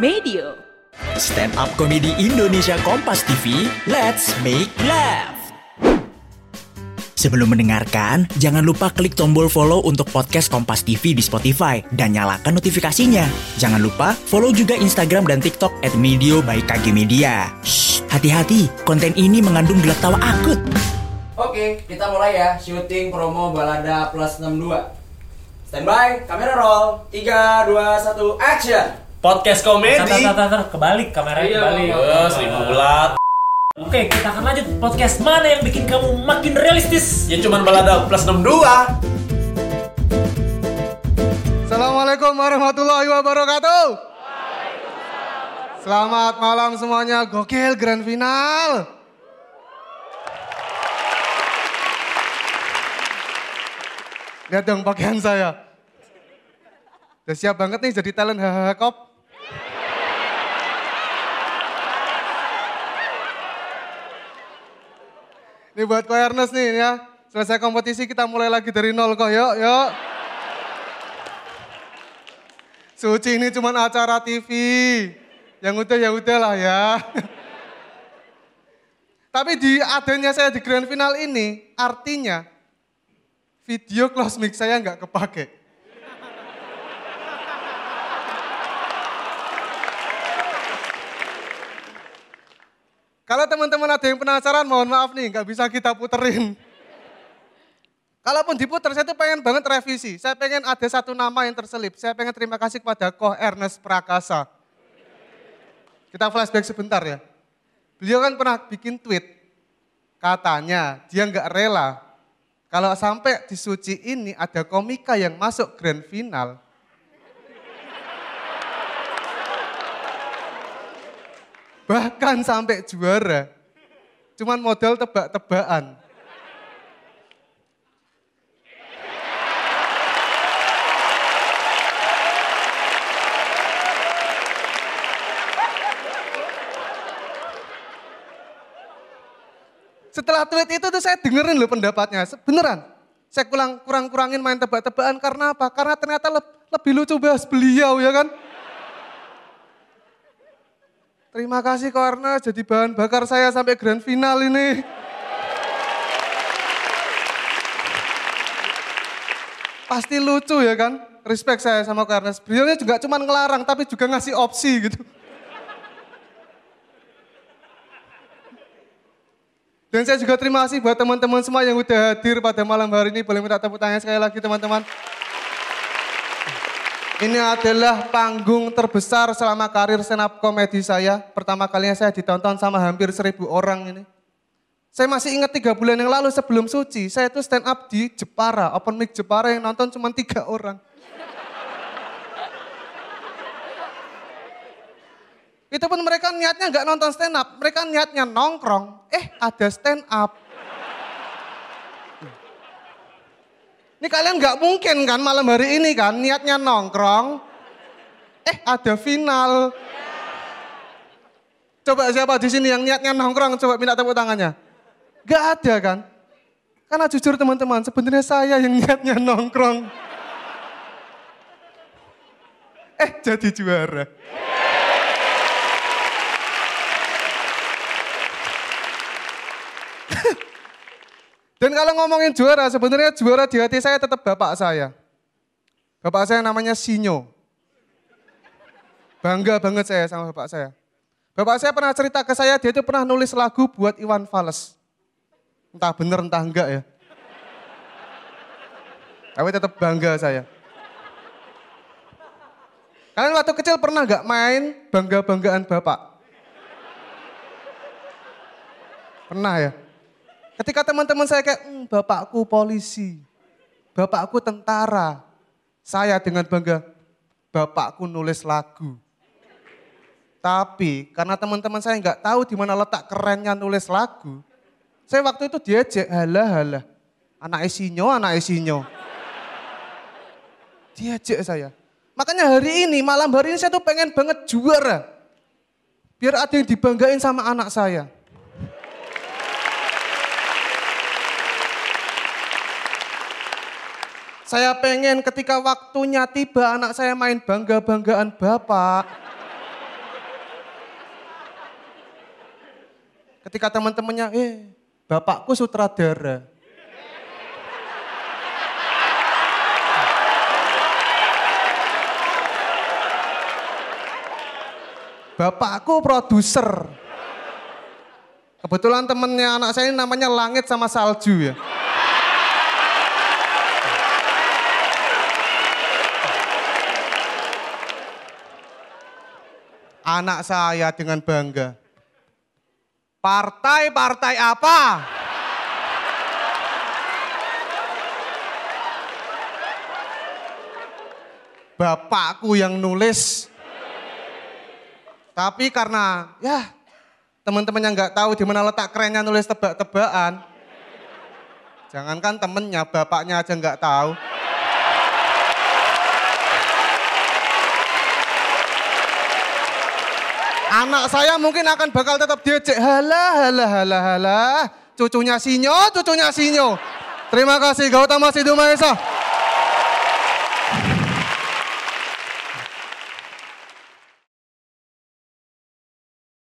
Medio. Stand up komedi Indonesia Kompas TV, let's make laugh. Sebelum mendengarkan, jangan lupa klik tombol follow untuk podcast Kompas TV di Spotify dan nyalakan notifikasinya. Jangan lupa follow juga Instagram dan TikTok at Medio by KG Media. Shh, hati-hati, konten ini mengandung gelak tawa akut. Oke, kita mulai ya syuting promo Balada Plus 62. Standby, kamera roll. 3 2 1 action. Podcast komedi. Tar, tar, tar, tar, kebalik kameranya Iya, kebalik. Eh, seribu bulat. Oke, kita akan lanjut podcast mana yang bikin kamu makin realistis? Ya cuman balada plus 62. Assalamualaikum warahmatullahi wabarakatuh. Selamat malam semuanya, gokil grand final. Lihat dong pakaian saya. Udah siap banget nih jadi talent hahaha kop. Ini buat Ko Ernest nih ya. Selesai kompetisi kita mulai lagi dari nol kok. Yuk, yuk. Suci ini cuma acara TV. Yang udah ya udah lah ya. Tapi di adanya saya di grand final ini, artinya video close mic saya nggak kepake. Kalau teman-teman ada yang penasaran, mohon maaf nih, nggak bisa kita puterin. Kalaupun diputer, saya tuh pengen banget revisi. Saya pengen ada satu nama yang terselip. Saya pengen terima kasih kepada Koh Ernest Prakasa. Kita flashback sebentar ya. Beliau kan pernah bikin tweet. Katanya dia nggak rela kalau sampai di Suci ini ada komika yang masuk grand final. Bahkan sampai juara. Cuman modal tebak-tebakan. Setelah tweet itu tuh saya dengerin loh pendapatnya. Beneran. Saya kurang kurang kurangin main tebak-tebakan karena apa? Karena ternyata leb- lebih lucu bahas beliau ya kan. Terima kasih karena jadi bahan bakar saya sampai grand final ini. Pasti lucu ya kan. Respect saya sama karena beliau juga cuma ngelarang tapi juga ngasih opsi gitu. Dan saya juga terima kasih buat teman-teman semua yang udah hadir pada malam hari ini. Boleh minta tepuk tangan sekali lagi teman-teman. Ini adalah panggung terbesar selama karir up komedi saya. Pertama kalinya saya ditonton sama hampir seribu orang ini. Saya masih ingat tiga bulan yang lalu sebelum suci, saya itu stand up di Jepara, open mic Jepara yang nonton cuma tiga orang. Itu pun mereka niatnya nggak nonton stand up, mereka niatnya nongkrong. Eh ada stand up. Ini kalian nggak mungkin kan malam hari ini kan niatnya nongkrong. Eh ada final. Coba siapa di sini yang niatnya nongkrong coba minta tepuk tangannya. Gak ada kan? Karena jujur teman-teman sebenarnya saya yang niatnya nongkrong. Eh jadi juara. Dan kalau ngomongin juara, sebenarnya juara di hati saya tetap bapak saya. Bapak saya namanya Sinyo. Bangga banget saya sama bapak saya. Bapak saya pernah cerita ke saya, dia itu pernah nulis lagu buat Iwan Fals. Entah bener, entah enggak ya. Tapi tetap bangga saya. Kalian waktu kecil pernah nggak main bangga-banggaan bapak? Pernah ya? Ketika teman-teman saya kayak, "Hmm, bapakku polisi, bapakku tentara. Saya dengan bangga, bapakku nulis lagu. Tapi karena teman-teman saya nggak tahu di mana letak kerennya nulis lagu, saya waktu itu diajak, halah halah, anak esinyo, anak esinyo. Diajak saya. Makanya hari ini, malam hari ini saya tuh pengen banget juara. Biar ada yang dibanggain sama anak saya. Saya pengen ketika waktunya tiba anak saya main bangga-banggaan Bapak. Ketika teman-temannya, eh bapakku sutradara. Bapakku produser. Kebetulan temennya anak saya ini namanya Langit sama Salju ya. Anak saya dengan bangga. Partai-partai apa? Bapakku yang nulis. Tapi karena ya teman-teman yang nggak tahu di mana letak kerennya nulis tebak-tebakan. Jangankan temennya, bapaknya aja nggak tahu. Anak saya mungkin akan bakal tetap diejek. Halah, halah, halah, halah. Cucunya Sinyo, cucunya Sinyo. Terima kasih Gautama Sidhu Mahesa.